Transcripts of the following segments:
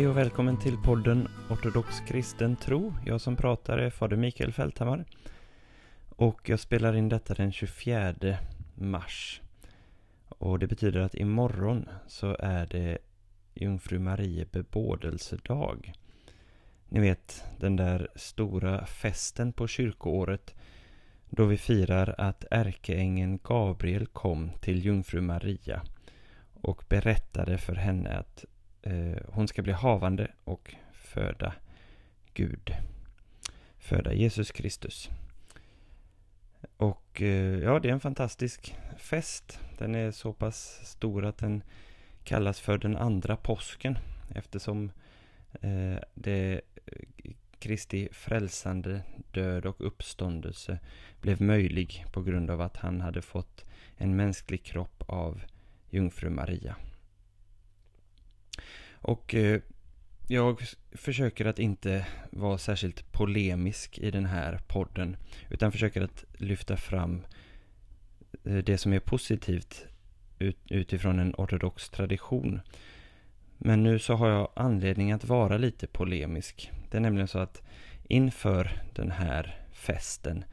Hej och välkommen till podden Ortodox kristen tro. Jag som pratar är fader Mikael Fälthammar. Och jag spelar in detta den 24 mars. Och det betyder att imorgon så är det Jungfru Marie bebådelsedag. Ni vet den där stora festen på kyrkoåret då vi firar att ärkeängeln Gabriel kom till Jungfru Maria och berättade för henne att eh, hon ska bli havande och föda Gud. Föda Jesus Kristus. Och eh, ja, det är en fantastisk fest. Den är så pass stor att den kallas för den andra påsken eftersom eh, det Kristi frälsande död och uppståndelse blev möjlig på grund av att han hade fått en mänsklig kropp av jungfru Maria. Och eh, jag försöker att inte vara särskilt polemisk i den här podden. Utan försöker att lyfta fram eh, Eh, det som är positivt ut, utifrån en ortodox tradition. Men nu så har jag anledning att vara lite polemisk. Det är nämligen så att inför den här festen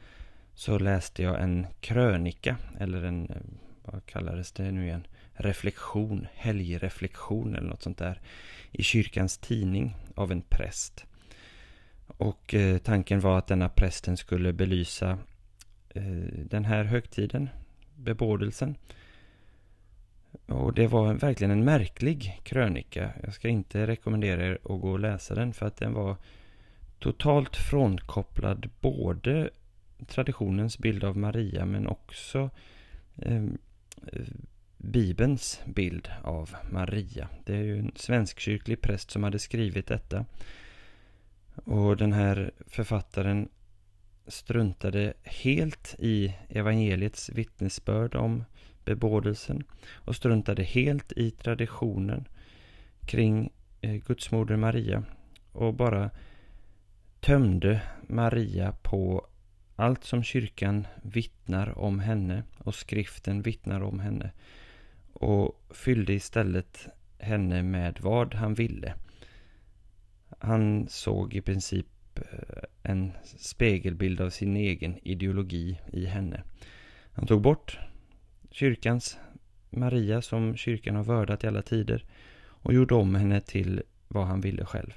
så läste jag en krönika, eller en, eh, vad kallades det nu igen? reflektion, helgreflektion eller något sånt där i kyrkans tidning av en präst. Och eh, tanken var att denna prästen skulle belysa eh, den här högtiden, bebådelsen. Och det var verkligen en märklig krönika. Jag ska inte rekommendera er att gå och läsa den för att den var totalt frånkopplad både traditionens bild av Maria men också eh, Bibelns bild av Maria. Det är ju en svenskkyrklig präst som hade skrivit detta. Och den här författaren struntade helt i evangeliets vittnesbörd om bebådelsen och struntade helt i traditionen kring eh, Gudsmoder Maria och bara tömde Maria på allt som kyrkan vittnar om henne och skriften vittnar om henne och fyllde istället henne med vad han ville. Han såg i princip Eh, en spegelbild av sin egen ideologi i henne. Han tog bort kyrkans Maria som kyrkan har vördat i alla tider och gjorde om henne till vad han ville själv.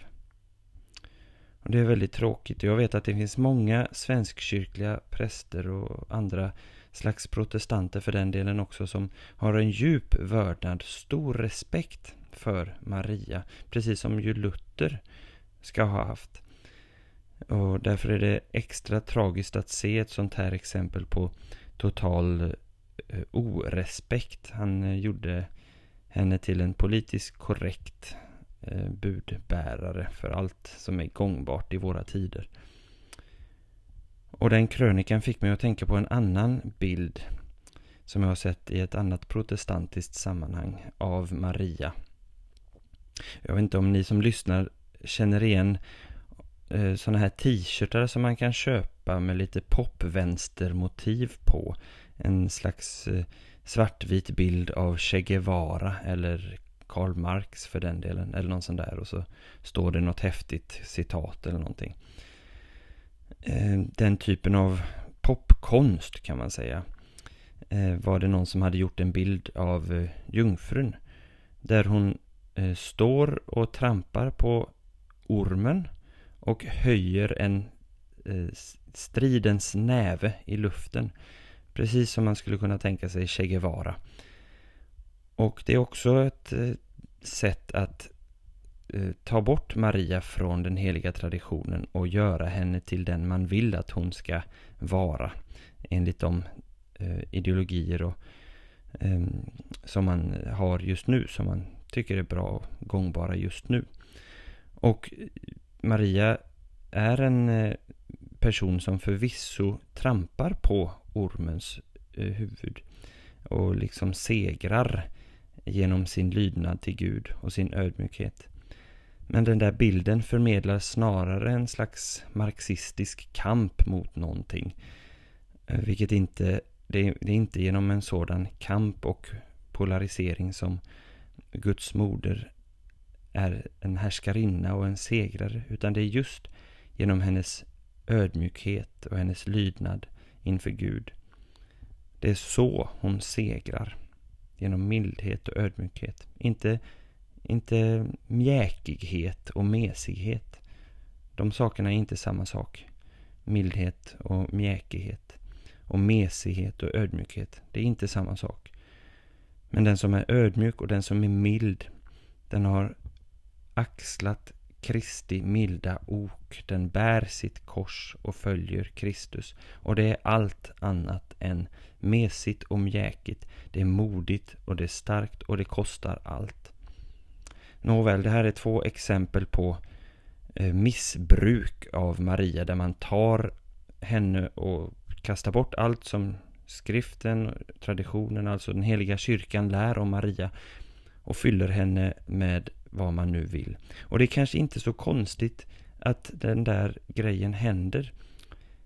Och Det är väldigt tråkigt. Jag vet att det finns många svenskkyrkliga präster och andra slags protestanter för den delen också som har en djup vördnad, stor respekt för Maria. Precis som ju Luther ska ha haft. Och därför är det extra tragiskt att se ett sånt här exempel på total eh, orespekt. Han eh, gjorde henne till en politiskt korrekt eh, budbärare för allt som är gångbart i våra tider. Och den krönikan fick mig att tänka på en annan bild som jag har sett i ett annat protestantiskt sammanhang av Maria. Jag vet inte om ni som lyssnar känner igen eh, sådana här t-shirtar som man kan köpa med lite popvänstermotiv på. En slags eh, svartvit bild av Che Guevara eller Karl Marx för den delen. Eller någon sån där och så står det något häftigt citat eller någonting. Eh, den typen av popkonst kan man säga. Eh, var det någon som hade gjort en bild av eh, jungfrun. Där hon eh, står och trampar på ormen och höjer en eh, stridens näve i luften. Precis som man skulle kunna tänka sig Che Guevara. Och det är också ett eh, sätt att Eh, ta bort Maria från den heliga traditionen och göra henne till den man vill att hon ska vara. Enligt de eh, ideologier och, eh, som man har just nu, som man tycker är bra och gångbara just nu. Och Maria är en eh, person som förvisso trampar på ormens eh, huvud och liksom segrar genom sin lydnad till Gud och sin ödmjukhet. Men den där bilden förmedlar snarare en slags marxistisk kamp mot någonting. Eh, vilket inte, det är, det är inte genom en sådan kamp och polarisering som Guds moder är en härskarinna och en segrare, utan det är just genom hennes ödmjukhet och hennes lydnad inför Gud. Det är så hon segrar. Genom mildhet och ödmjukhet. Inte, inte mjäkighet och mesighet. De sakerna är inte samma sak. Mildhet och mjäkighet. Och mesighet och ödmjukhet. Det är inte samma sak. Men den som är ödmjuk och den som är mild, den har axlat Kristi milda ok. Den bär sitt kors och följer Kristus. Och det är allt annat än mesigt och mjäkigt. Det är modigt och det är starkt och det kostar allt. Nåväl, det här är två exempel på eh, missbruk av Maria där man tar henne och kastar bort allt som skriften, traditionen, alltså den heliga kyrkan lär om Maria och fyller henne med vad man nu vill. Och det är kanske inte så konstigt att den där grejen händer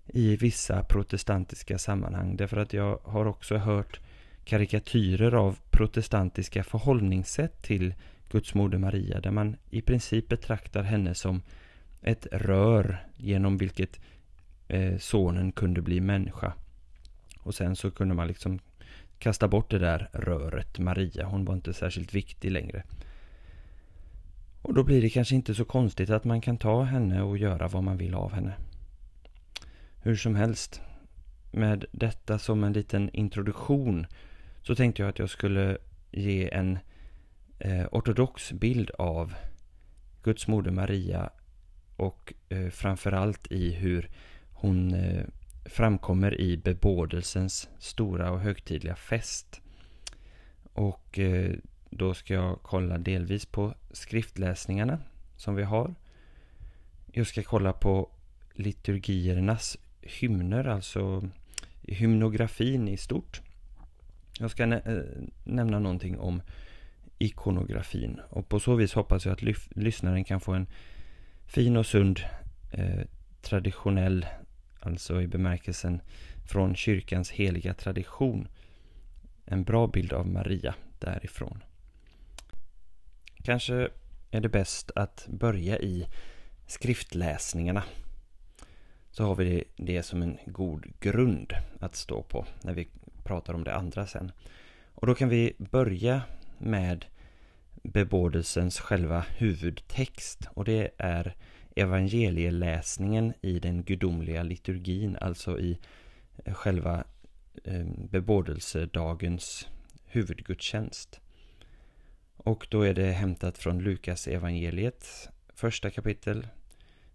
i vissa protestantiska sammanhang. Därför att jag har också hört karikatyrer av protestantiska förhållningssätt till Guds moder Maria. Där man i princip betraktar henne som ett rör genom vilket eh, sonen kunde bli människa. Och sen så kunde man liksom kasta bort det där röret, Maria. Hon var inte särskilt viktig längre. Och då blir det kanske inte så konstigt att man kan ta henne och göra vad man vill av henne. Hur som helst, med detta som en liten introduktion så tänkte jag att jag skulle ge en eh, ortodox bild av Guds moder Maria och eh, framförallt i hur hon eh, framkommer i bebådelsens stora och högtidliga fest. Och eh, då ska jag kolla delvis på skriftläsningarna som vi har. Jag ska kolla på liturgiernas hymner, alltså hymnografin i stort. Jag ska nä eh, nämna någonting om ikonografin och på så vis hoppas jag att lyssnaren kan få en fin och sund eh, traditionell, alltså i bemärkelsen från kyrkans heliga tradition, en bra bild av Maria därifrån. Kanske är det bäst att börja i skriftläsningarna. Så har vi det som en god grund att stå på när vi pratar om det andra sen. Och då kan vi börja med bebådelsens själva huvudtext och det är evangelieläsningen i den gudomliga liturgin, alltså i eh, själva eh, bebådelsedagens huvudgudstjänst. Och då är det hämtat från Lukas evangeliet, första kapitel,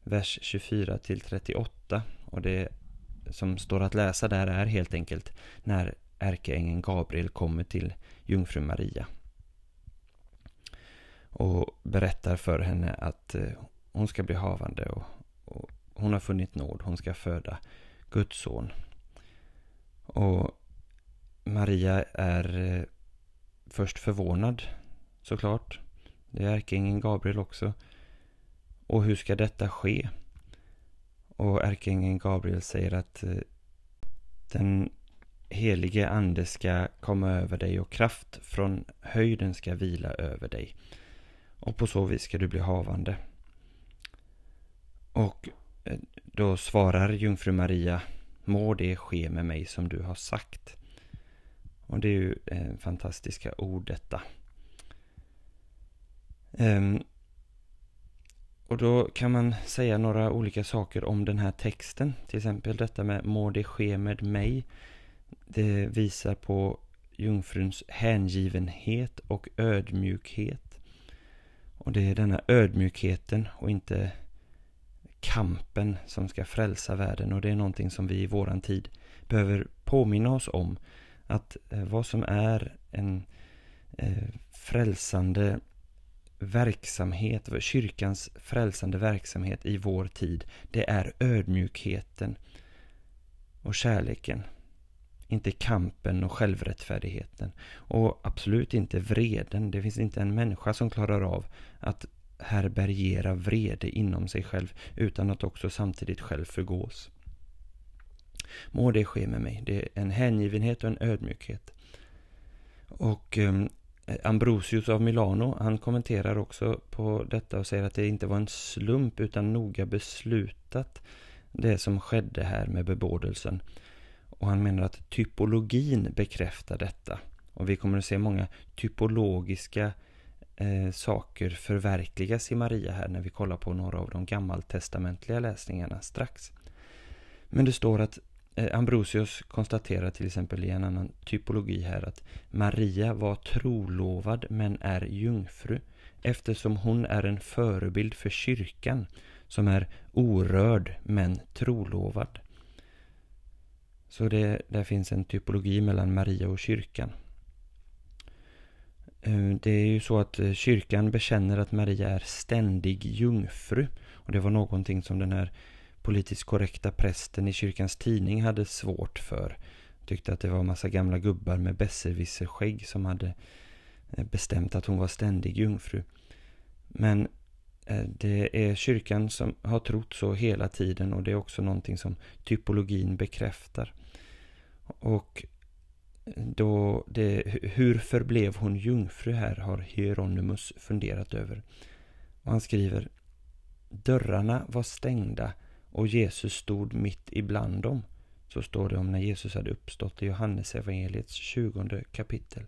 vers 24 till 38. Och det som står att läsa där är helt enkelt när ärkeängeln Gabriel kommer till jungfru Maria. Och berättar för henne att eh, hon ska bli havande och, och hon har funnit nåd, hon ska föda Guds son. Och Maria är eh, först förvånad såklart. Det är ärkeängeln Gabriel också. Och hur ska detta ske? Och ärkeängeln Gabriel säger att eh, den helige ande ska komma över dig och kraft från höjden ska vila över dig. Och på så vis ska du bli havande. Och eh, då svarar jungfru Maria Må det ske med mig som du har sagt. Och det är ju eh, fantastiska ord detta. Um, och då kan man säga några olika saker om den här texten. Till exempel detta med må det ske med mig. Det visar på jungfruns hängivenhet och ödmjukhet. Och det är denna ödmjukheten och inte kampen som ska frälsa världen. Och det är någonting som vi i våran tid behöver påminna oss om. Att eh, vad som är en eh, frälsande verksamhet, kyrkans frälsande verksamhet i vår tid, det är ödmjukheten och kärleken inte kampen och självrättfärdigheten. Och absolut inte vreden. Det finns inte en människa som klarar av att härbärgera vrede inom sig själv utan att också samtidigt själv förgås. Må det ske med mig. Det är en hängivenhet och en ödmjukhet. Och ehm, Eh, Ambrosius av Milano, han kommenterar också på detta och säger att det inte var en slump utan noga beslutat det som skedde här med bebådelsen. Och han menar att typologin bekräftar detta. Och vi kommer att se många typologiska eh, saker förverkligas i Maria här när vi kollar på några av de gammaltestamentliga läsningarna strax. Men det står att Eh, Ambrosius konstaterar till exempel i en annan typologi här att Maria var trolovad men är jungfru eftersom hon är en förebild för kyrkan som är orörd men trolovad. Så det, där finns en typologi mellan Maria och kyrkan. Eh, det är ju så att eh, kyrkan bekänner att Maria är ständig jungfru. Och det var någonting som den här politiskt korrekta prästen i kyrkans tidning hade svårt för. Tyckte att det var massa gamla gubbar med besserwisserskägg som hade eh, bestämt att hon var ständig jungfru. Men eh, det är kyrkan som har trott så hela tiden och det är också någonting som typologin bekräftar. Och eh, då det, hur förblev hon jungfru här har Hieronymus funderat över. Och han skriver Dörrarna var stängda och Jesus stod mitt ibland dem. Så står det om när Jesus hade uppstått i Johannes evangeliets 20 kapitel.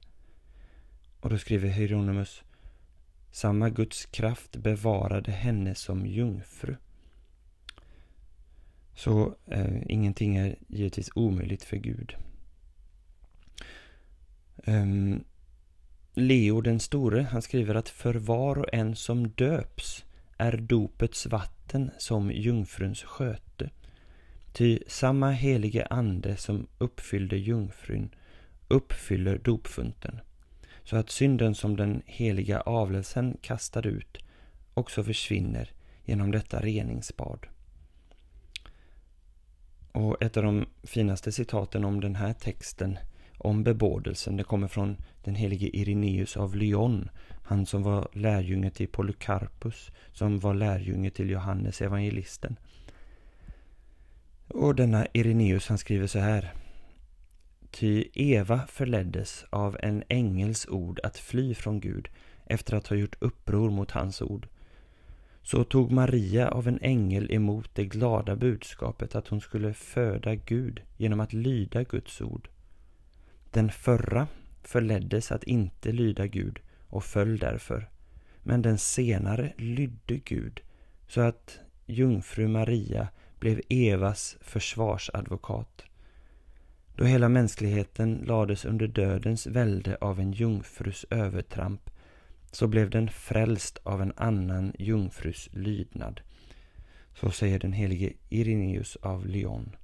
Och då skriver Hieronymus Samma Guds kraft bevarade henne som jungfru. Så eh, ingenting är givetvis omöjligt för Gud. Um, Leo den store, han skriver att för var och en som döps är dopets vatten som jungfruns sköte. Ty samma helige ande som uppfyllde jungfrun uppfyller dopfunten, så att synden som den heliga avlelsen kastade ut också försvinner genom detta reningsbad. Och ett av de finaste citaten om den här texten om bebådelsen. Det kommer från den helige Ireneus av Lyon. Han som var lärjunge till Polycarpus, som var lärjunge till Johannes evangelisten. Och denna Ireneus han skriver så här. Ty Eva förleddes av en ängels ord att fly från Gud efter att ha gjort uppror mot hans ord. Så tog Maria av en ängel emot det glada budskapet att hon skulle föda Gud genom att lyda Guds ord. Den förra förleddes att inte lyda Gud och föll därför. Men den senare lydde Gud så att jungfru Maria blev Evas försvarsadvokat. Då hela mänskligheten lades under dödens välde av en jungfrus övertramp så blev den frälst av en annan jungfrus lydnad. Så säger den helige Ireneus av Lyon.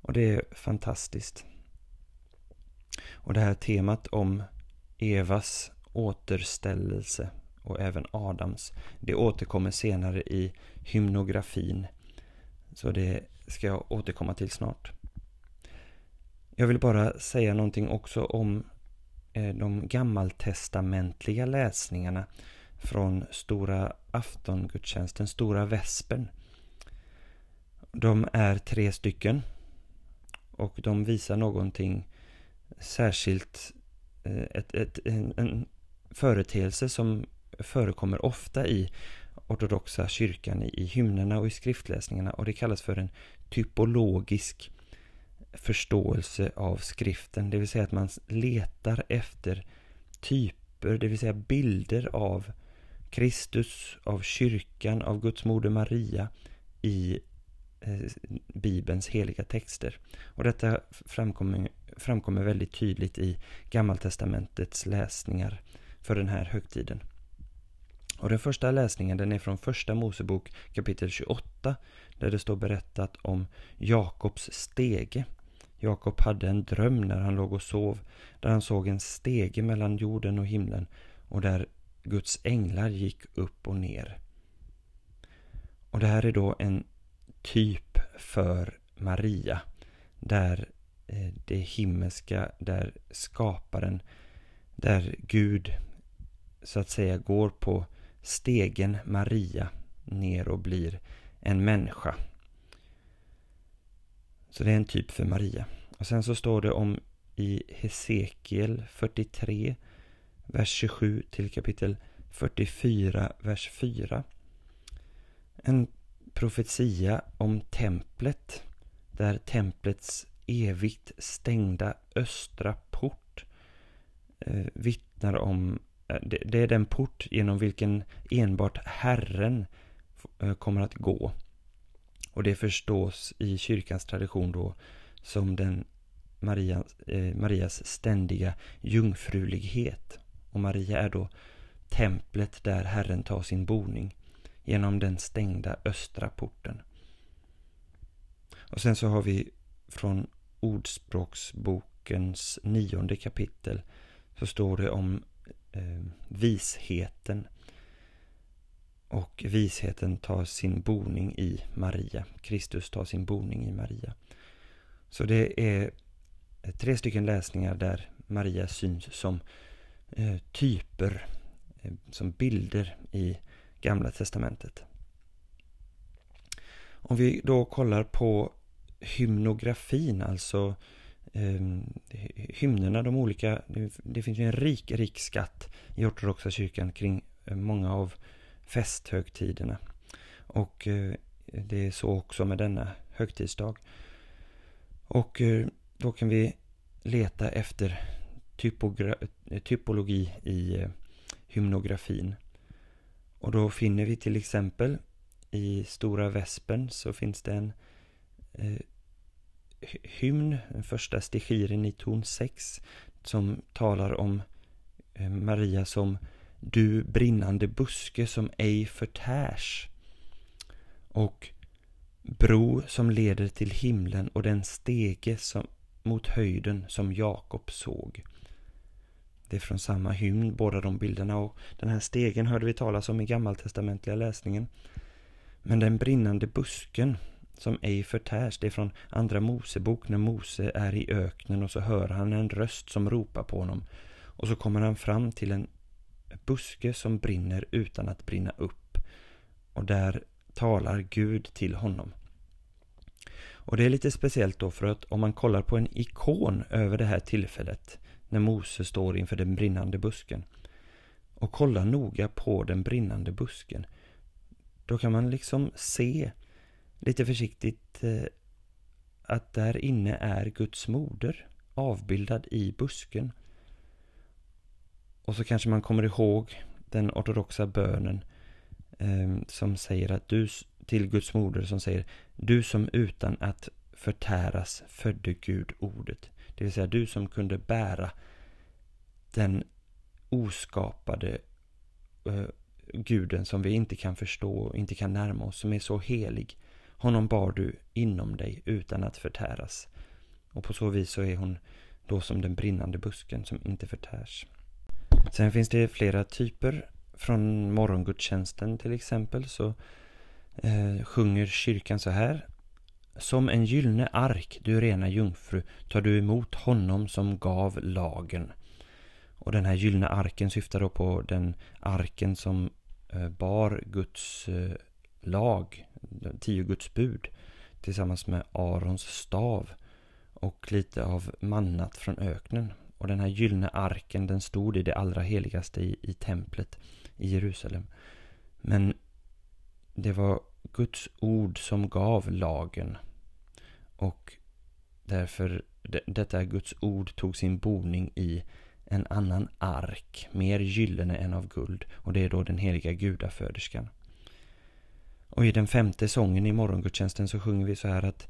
Och det är fantastiskt. Och det här temat om Evas återställelse och även Adams, det återkommer senare i hymnografin. Så det ska jag återkomma till snart. Jag vill bara säga någonting också om eh, de gammaltestamentliga läsningarna från Stora aftongudstjänsten, Stora Vespen. De är tre stycken och de visar någonting särskilt eh, ett, ett, en, en företeelse som förekommer ofta i ortodoxa kyrkan i, i hymnerna och i skriftläsningarna och det kallas för en typologisk förståelse av skriften. Det vill säga att man letar efter typer, det vill säga bilder av Kristus, av kyrkan, av Guds moder Maria i eh, Bibelns heliga texter. Och detta framkommer framkommer väldigt tydligt i Gammaltestamentets läsningar för den här högtiden. Och den första läsningen den är från första Mosebok kapitel 28 där det står berättat om Jakobs stege. Jakob hade en dröm när han låg och sov där han såg en stege mellan jorden och himlen och där Guds änglar gick upp och ner. Och det här är då en typ för Maria där Eh, det himmelska där skaparen, där Gud så att säga går på stegen Maria ner och blir en människa. Så det är en typ för Maria. Och sen så står det om i Hesekiel 43, vers 27 till kapitel 44, vers 4. En profetia om templet, där templets evigt stängda östra port eh, vittnar om eh, det, det är den port genom vilken enbart Herren eh, kommer att gå. Och det förstås i kyrkans tradition då som den Maria, eh, Marias ständiga jungfrulighet. Och Maria är då templet där Herren tar sin boning genom den stängda östra porten. Och sen så har vi från Ordspråksbokens nionde kapitel så står det om eh, visheten. Och visheten tar sin boning i Maria. Kristus tar sin boning i Maria. Så det är tre stycken läsningar där Maria syns som eh, typer, eh, som bilder i Gamla Testamentet. Om vi då kollar på hymnografin, alltså eh, hymnerna, de olika, det, det, finns ju en rik, rik skatt i ortodoxa kyrkan kring eh, många av festhögtiderna. Och eh, det är så också med denna högtidsdag. Och eh, då kan vi leta efter typologi i eh, hymnografin. Och då finner vi till exempel i Stora Vespen så finns det en Eh, hymn, den första stichiren i ton 6, som talar om eh, Maria som du brinnande buske som ej förtärs. Och bro som leder till himlen och den stege som, mot höjden som Jakob såg. Det är från samma hymn, båda de bilderna och den här stegen hörde vi talas om i gammaltestamentliga läsningen. Men den brinnande busken som ej förtärs, det är från Andra Mosebok när Mose är i öknen och så hör han en röst som ropar på honom. Och så kommer han fram till en buske som brinner utan att brinna upp. Och där talar Gud till honom. Och det är lite speciellt då för att om man kollar på en ikon över det här tillfället när Mose står inför den brinnande busken och kollar noga på den brinnande busken då kan man liksom se lite försiktigt eh, att där inne är Guds moder avbildad i busken. Och så kanske man kommer ihåg den ortodoxa bönen eh, som säger att du till Guds moder som säger Du som utan att förtäras födde Gud ordet. Det vill säga du som kunde bära den oskapade eh, guden som vi inte kan förstå och inte kan närma oss, som är så helig. Honom bar du inom dig utan att förtäras. Och på så vis så är hon då som den brinnande busken som inte förtärs. Sen finns det flera typer. Från morgongudstjänsten till exempel så eh, sjunger kyrkan så här. Som en gyllene ark, du rena jungfru, tar du emot honom som gav lagen. Och den här gyllene arken syftar då på den arken som eh, bar Guds eh, lag, tio Guds bud, tillsammans med Arons stav och lite av mannat från öknen. Och den här gyllene arken den stod i det allra heligaste i, i templet i Jerusalem. Men det var Guds ord som gav lagen. Och därför, detta Guds ord tog sin boning i en annan ark, mer gyllene än av guld. Och det är då den heliga gudaföderskan. Och i den femte sången i morgongudstjänsten så sjunger vi så här att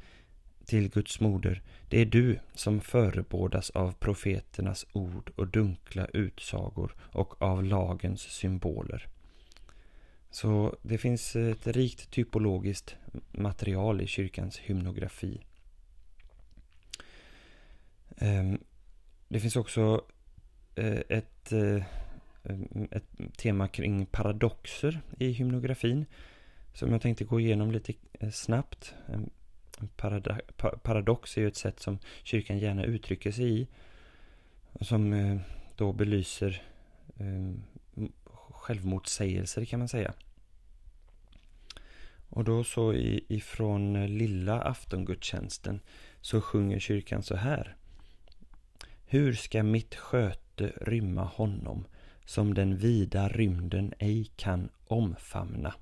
till Guds moder, det är du som förebådas av profeternas ord och dunkla utsagor och av lagens symboler. Så det finns ett rikt typologiskt material i kyrkans hymnografi. Ehm, det finns också eh, ett, eh, ett tema kring paradoxer i hymnografin som jag tänkte gå igenom lite eh, snabbt. En paradox är ju ett sätt som kyrkan gärna uttrycker sig i. Som eh, då belyser eh, självmotsägelser kan man säga. Och då så ifrån lilla aftongudstjänsten så sjunger kyrkan så här. Hur ska mitt sköte rymma honom som den vida rymden ej kan omfamna?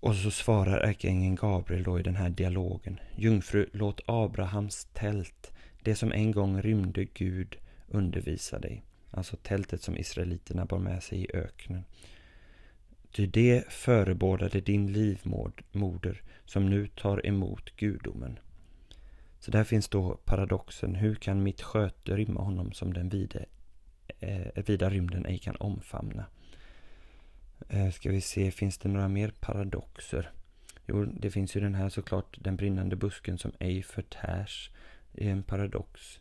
Och så svarar ärkeängeln Gabriel då i den här dialogen. Jungfru, låt Abrahams tält, det som en gång rymde Gud, undervisa dig. Alltså tältet som israeliterna bar med sig i öknen. Ty det förebådade din livmoder som nu tar emot gudomen. Så där finns då paradoxen. Hur kan mitt sköte rymma honom som den vida, eh, vida rymden ej kan omfamna? Eh, ska vi se, finns det några mer paradoxer? Jo, det finns ju den här såklart, den brinnande busken som ej förtärs. Det är en paradox.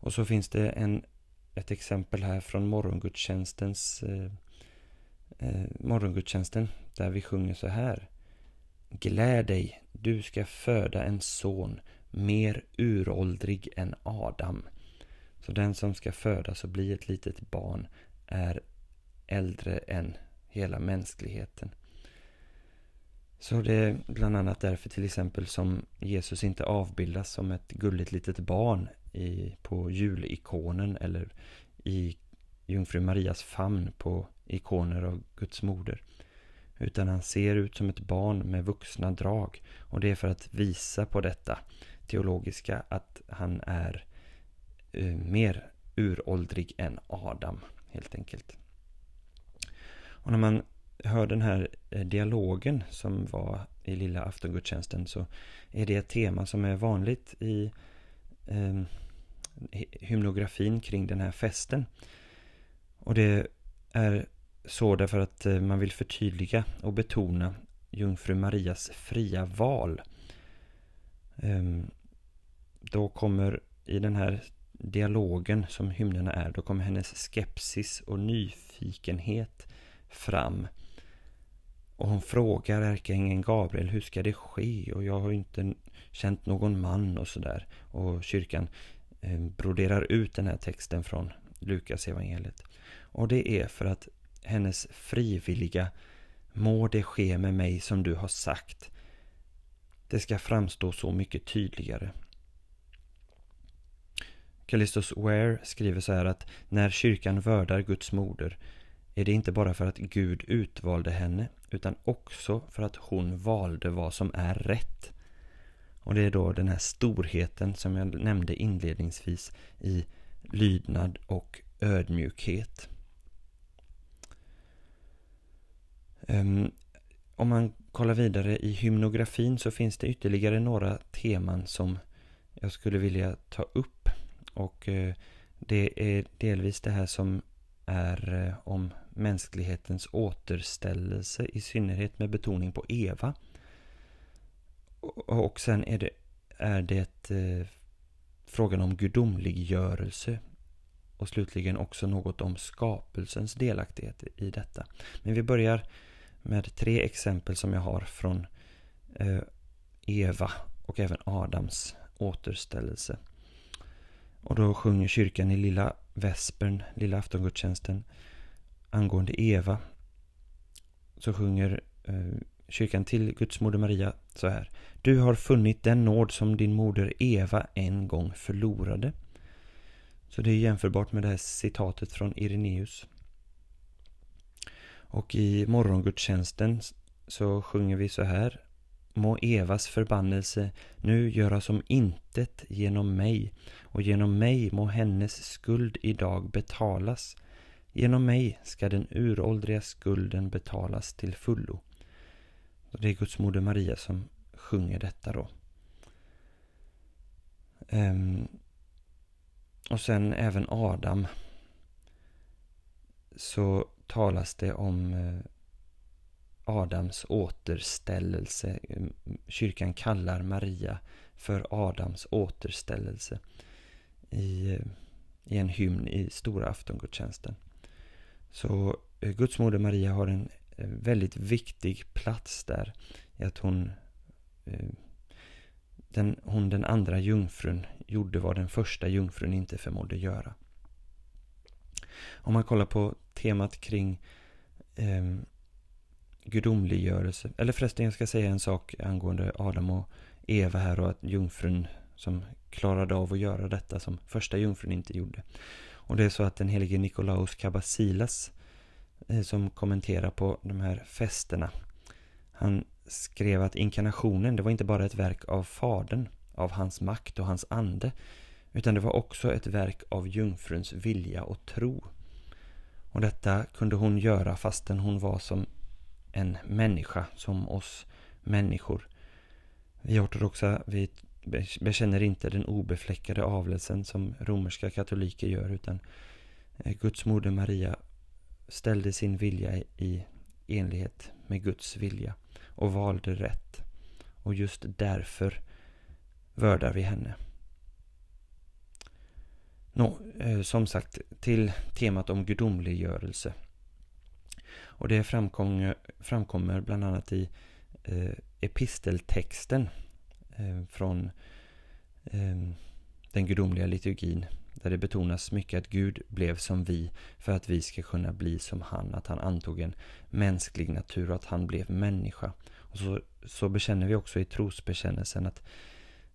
Och så finns det en, ett exempel här från morgongudstjänstens eh, eh, morgongudstjänsten där vi sjunger så här. Gläd dig, du ska föda en son mer uråldrig än Adam. Så den som ska födas och bli ett litet barn är äldre än hela mänskligheten. Så det är bland annat därför till exempel som Jesus inte avbildas som ett gulligt litet barn i, på julikonen eller i jungfru Marias famn på ikoner av Guds moder. Utan han ser ut som ett barn med vuxna drag. Och det är för att visa på detta teologiska att han är eh, mer uråldrig än Adam, helt enkelt. Och när man hör den här eh, dialogen som var i lilla aftongudstjänsten så är det ett tema som är vanligt i eh, hymnografin kring den här festen. Och det är så därför att eh, man vill förtydliga och betona jungfru Marias fria val. Ehm, då kommer i den här dialogen som hymnerna är, då kommer hennes skepsis och nyfikenhet fram. Och hon frågar ärkeängeln Gabriel, hur ska det ske? Och jag har inte känt någon man och sådär. Och kyrkan eh, broderar ut den här texten från Lukas evangeliet. Och det är för att hennes frivilliga Må det ske med mig som du har sagt. Det ska framstå så mycket tydligare. Callistus Ware skriver så här att när kyrkan vördar Guds moder är det inte bara för att Gud utvalde henne utan också för att hon valde vad som är rätt. Och det är då den här storheten som jag nämnde inledningsvis i lydnad och ödmjukhet. Ehm, om man kollar vidare i hymnografin så finns det ytterligare några teman som jag skulle vilja ta upp. Och eh, det är delvis det här som är eh, om mänsklighetens återställelse, i synnerhet med betoning på Eva. Och sen är det, är det eh, frågan om gudomliggörelse och slutligen också något om skapelsens delaktighet i detta. Men vi börjar med tre exempel som jag har från eh, Eva och även Adams återställelse. Och då sjunger kyrkan i lilla Vespern, lilla aftongudstjänsten angående Eva så sjunger eh, kyrkan till Guds moder Maria så här. Du har funnit den nåd som din moder Eva en gång förlorade. Så det är jämförbart med det här citatet från Ireneus. Och i morgongudstjänsten så sjunger vi så här. Må Evas förbannelse nu göra som intet genom mig och genom mig må hennes skuld idag betalas Genom mig ska den uråldriga skulden betalas till fullo. Det är Guds moder Maria som sjunger detta då. Um, och sen även Adam. Så talas det om eh, Adams återställelse. Ehm, kyrkan kallar Maria för Adams återställelse i, eh, i en hymn i stora aftongudstjänsten. Så eh, Guds moder Maria har en eh, väldigt viktig plats där. I att hon eh, den, hon den andra jungfrun gjorde vad den första jungfrun inte förmådde göra. Om man kollar på temat kring eh, gudomliggörelse, eller förresten jag ska säga en sak angående Adam och Eva här och att jungfrun som klarade av att göra detta som första jungfrun inte gjorde. Och det är så att den helige Nikolaus Kabasilas eh, som kommenterar på de här festerna han skrev att inkarnationen, det var inte bara ett verk av Fadern, av hans makt och hans ande, utan det var också ett verk av jungfruns vilja och tro. Och detta kunde hon göra fastän hon var som en människa, som oss människor. Vi ortodoxa, vi bekänner inte den obefläckade avlelsen som romerska katoliker gör, utan eh, Guds moder Maria ställde sin vilja i enlighet med Guds vilja och valde rätt. Och just därför vördar vi henne. Nå, eh, som sagt, till temat om gudomliggörelse. Och det framkommer, framkommer bland annat i eh, episteltexten Ehm, från eh, den gudomliga liturgin där det betonas mycket att Gud blev som vi för att vi ska kunna bli som han, att han antog en mänsklig natur och att han blev människa. Och så, så bekänner vi också i trosbekännelsen att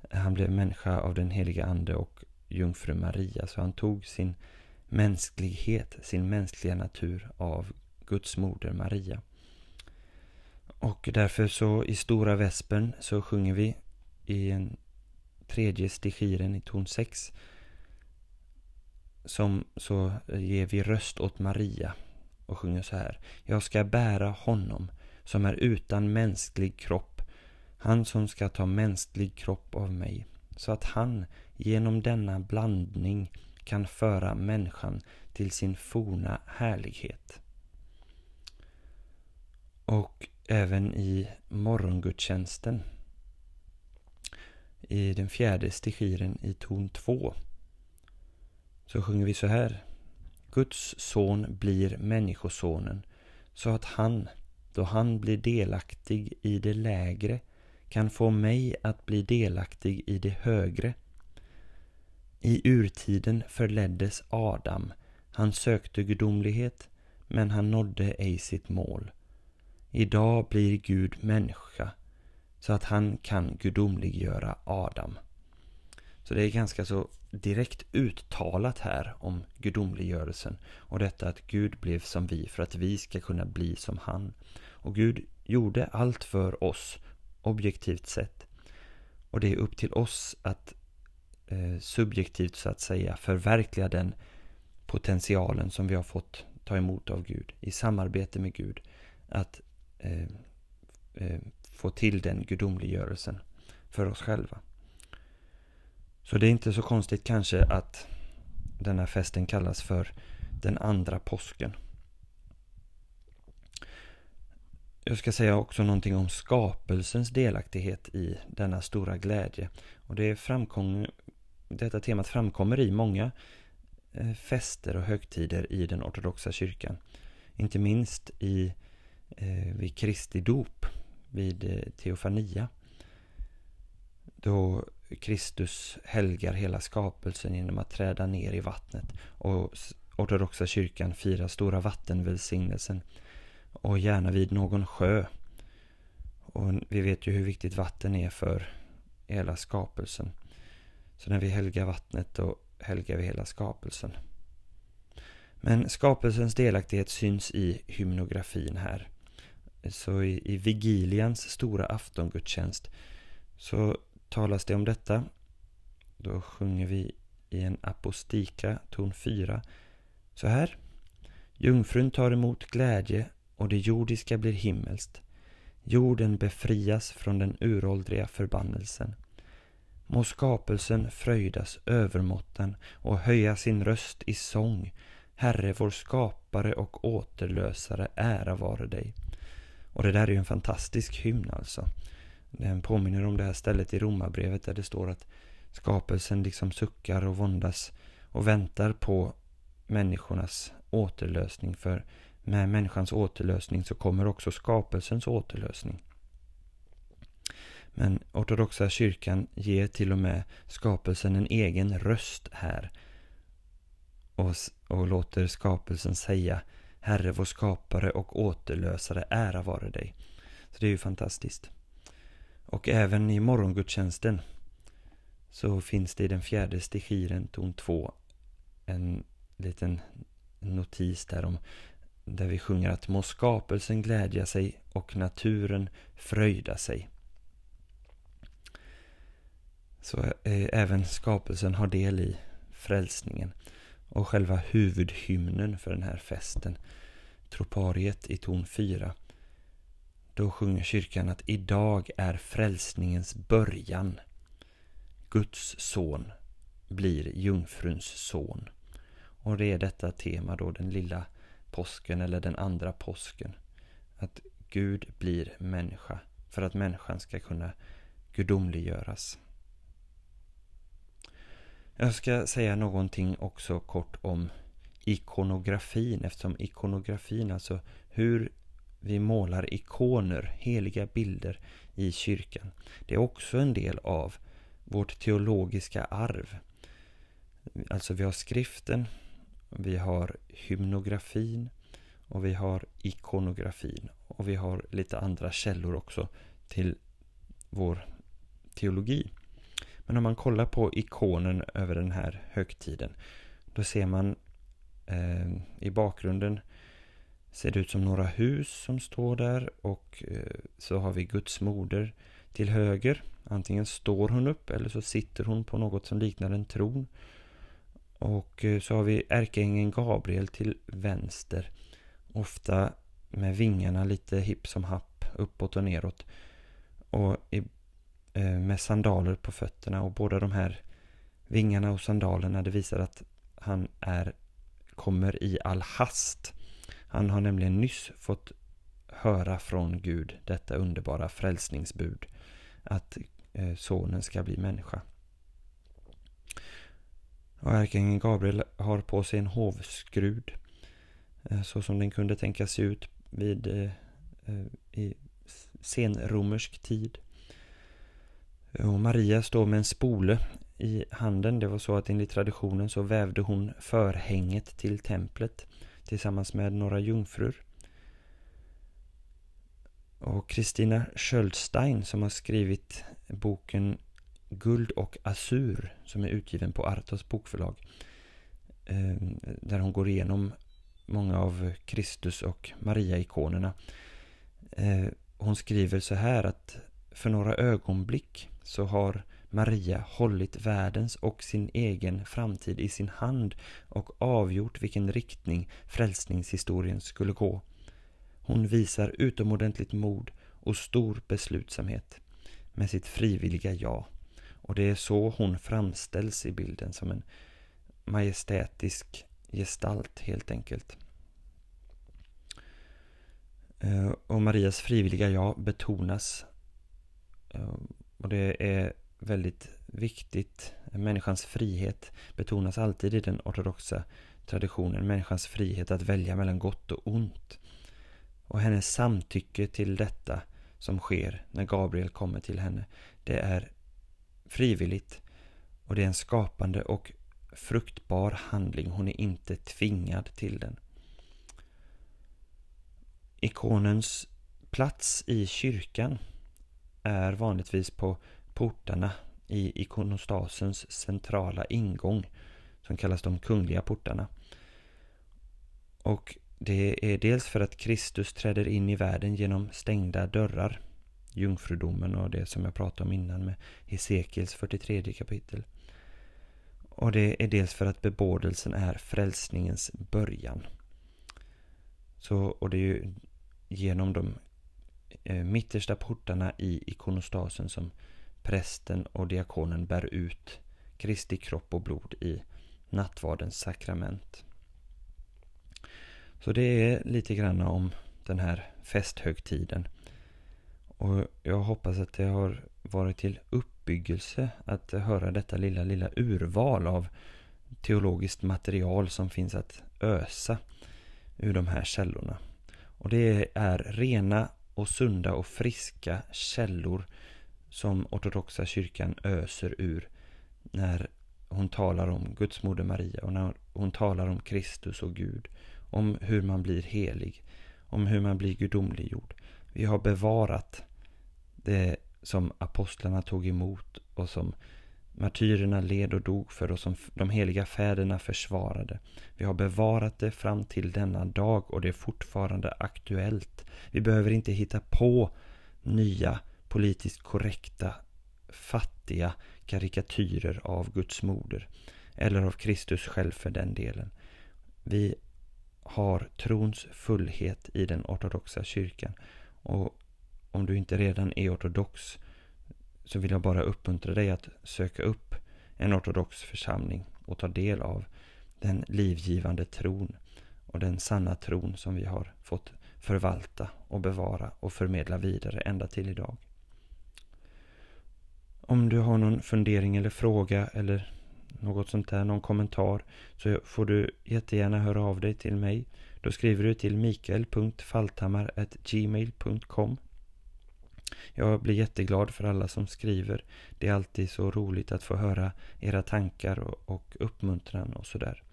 han blev människa av den heliga ande och jungfru Maria, så han tog sin mänsklighet, sin mänskliga natur av Guds moder Maria. Och därför så i Stora Vespen så sjunger vi i en tredje stichiren i ton 6 som så ger vi röst åt Maria och sjunger så här. Jag ska bära honom som är utan mänsklig kropp, han som ska ta mänsklig kropp av mig, så att han genom denna blandning kan föra människan till sin forna härlighet. Och även i morgongudstjänsten i den fjärde stichiren i ton 2 så sjunger vi så här. Guds son blir människosonen så att han, då han blir delaktig i det lägre, kan få mig att bli delaktig i det högre. I urtiden förleddes Adam. Han sökte gudomlighet, men han nådde ej sitt mål. Idag blir Gud människa, så att han kan gudomliggöra Adam. Så det är ganska så direkt uttalat här om gudomliggörelsen och detta att Gud blev som vi för att vi ska kunna bli som han. Och Gud gjorde allt för oss objektivt sett. Och det är upp till oss att eh, subjektivt så att säga förverkliga den potentialen som vi har fått ta emot av Gud i samarbete med Gud. Att eh, eh, få till den gudomliggörelsen för oss själva. Så det är inte så konstigt kanske att denna festen kallas för den andra påsken. Jag ska säga också någonting om skapelsens delaktighet i denna stora glädje. Och det framkom, detta temat framkommer i många eh, fester och högtider i den ortodoxa kyrkan. Inte minst i, eh, vid Kristi dop, vid eh, teofania. Då Kristus helgar hela skapelsen genom att träda ner i vattnet. Och ortodoxa kyrkan firar stora vattenvälsignelsen och gärna vid någon sjö. Och vi vet ju hur viktigt vatten är för hela skapelsen. Så när vi helgar vattnet då helgar vi hela skapelsen. Men skapelsens delaktighet syns i hymnografin här. Så i, i vigilians stora aftongudstjänst så talas det om detta. Då sjunger vi i en apostika, ton 4, så här. Jungfrun tar emot glädje och det jordiska blir himmelskt. Jorden befrias från den uråldriga förbannelsen. Må skapelsen fröjdas övermåttan och höja sin röst i sång. Herre, vår skapare och återlösare, ära vare dig. Och det där är ju en fantastisk hymn alltså. Den påminner om det här stället i Romarbrevet där det står att skapelsen liksom suckar och våndas och väntar på människornas återlösning. För med människans återlösning så kommer också skapelsens återlösning. Men ortodoxa kyrkan ger till och med skapelsen en egen röst här. Och, och låter skapelsen säga Herre vår skapare och återlösare, ära vare dig. Så det är ju fantastiskt. Och även i morgongudstjänsten så finns det i den fjärde stichiren, ton 2, en liten notis där om där vi sjunger att må skapelsen glädja sig och naturen fröjda sig. Så eh, även skapelsen har del i frälsningen och själva huvudhymnen för den här festen, tropariet i ton 4. Då sjunger kyrkan att idag är frälsningens början. Guds son blir jungfruns son. Och det är detta tema då, den lilla påsken eller den andra påsken. Att Gud blir människa för att människan ska kunna gudomliggöras. Jag ska säga någonting också kort om ikonografin eftersom ikonografin, alltså hur vi målar ikoner, heliga bilder i kyrkan. Det är också en del av vårt teologiska arv. Alltså vi har skriften, vi har hymnografin och vi har ikonografin. Och vi har lite andra källor också till vår teologi. Men om man kollar på ikonen över den här högtiden då ser man eh, i bakgrunden ser det ut som några hus som står där och eh, så har vi Guds moder till höger. Antingen står hon upp eller så sitter hon på något som liknar en tron. Och eh, så har vi ärkeängeln Gabriel till vänster. Ofta med vingarna lite hipp som happ uppåt och neråt. Och i, Eh, med sandaler på fötterna och båda de här vingarna och sandalerna det visar att han är, kommer i all hast. Han har nämligen nyss fått höra från Gud detta underbara frälsningsbud. Att eh, sonen ska bli människa. Och ärkeängeln Gabriel har på sig en hovskrud. Eh, så som den kunde tänkas se ut vid eh, i senromersk tid. Och Maria står med en spole i handen. Det var så att enligt traditionen så vävde hon förhänget till templet tillsammans med några jungfrur. Och Kristina Schöldstein som har skrivit boken Guld och Azur som är utgiven på Artos bokförlag. Eh, där hon går igenom många av Kristus och Maria-ikonerna. Eh, hon skriver så här att för några ögonblick så har Maria hållit världens och sin egen framtid i sin hand och avgjort vilken riktning frälsningshistorien skulle gå. Hon visar utomordentligt mod och stor beslutsamhet med sitt frivilliga ja. Och det är så hon framställs i bilden som en majestätisk gestalt helt enkelt. Eh, och Marias frivilliga ja betonas. Eh, och det är väldigt viktigt. Människans frihet betonas alltid i den ortodoxa traditionen. Människans frihet att välja mellan gott och ont. Och hennes samtycke till detta som sker när Gabriel kommer till henne. Det är frivilligt och det är en skapande och fruktbar handling. Hon är inte tvingad till den. Ikonens plats i kyrkan är vanligtvis på portarna i ikonostasens centrala ingång som kallas de kungliga portarna. Och det är dels för att Kristus träder in i världen genom stängda dörrar jungfrudomen och det som jag pratade om innan med Hesekiels 43 kapitel. Och det är dels för att bebådelsen är frälsningens början. Så, och det är ju genom de Eh, mittersta portarna i ikonostasen som prästen och diakonen bär ut Kristi kropp och blod i nattvardens sakrament. Så det är lite grann om den här festhögtiden. Och jag hoppas att det har varit till uppbyggelse att höra detta lilla, lilla urval av teologiskt material som finns att ösa ur de här källorna. Och det är rena och sunda och friska källor som ortodoxa kyrkan öser ur när hon talar om Guds moder Maria och när hon talar om Kristus och Gud, om hur man blir helig, om hur man blir gudomliggjord. Vi har bevarat det som apostlarna tog emot och som martyrerna led och dog för oss, som de heliga fäderna försvarade. Vi har bevarat det fram till denna dag och det är fortfarande aktuellt. Vi behöver inte hitta på nya politiskt korrekta, fattiga karikatyrer av Guds moder. Eller av Kristus själv för den delen. Vi har trons fullhet i den ortodoxa kyrkan. Och om du inte redan är ortodox så vill jag bara uppmuntra dig att söka upp en ortodox församling och ta del av den livgivande tron och den sanna tron som vi har fått förvalta och bevara och förmedla vidare ända till idag. Om du har någon fundering eller fråga eller något sånt där, någon kommentar så får du jättegärna höra av dig till mig. Då skriver du till mikael.falthammar.gmail.com jag blir jätteglad för alla som skriver. Det är alltid så roligt att få höra era tankar och, uppmuntran och sådär.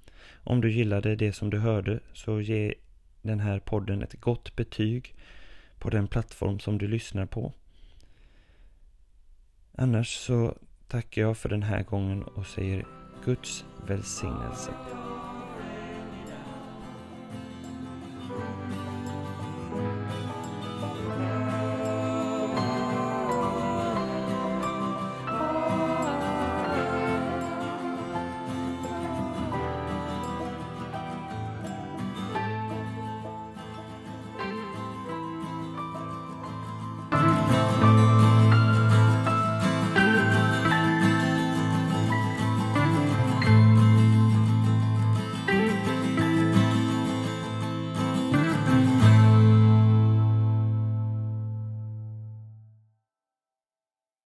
Om du gillade det som du hörde så ge den här podden ett gott betyg på den plattform som du lyssnar på. Annars så tackar jag för den här gången och säger Guds välsignelse.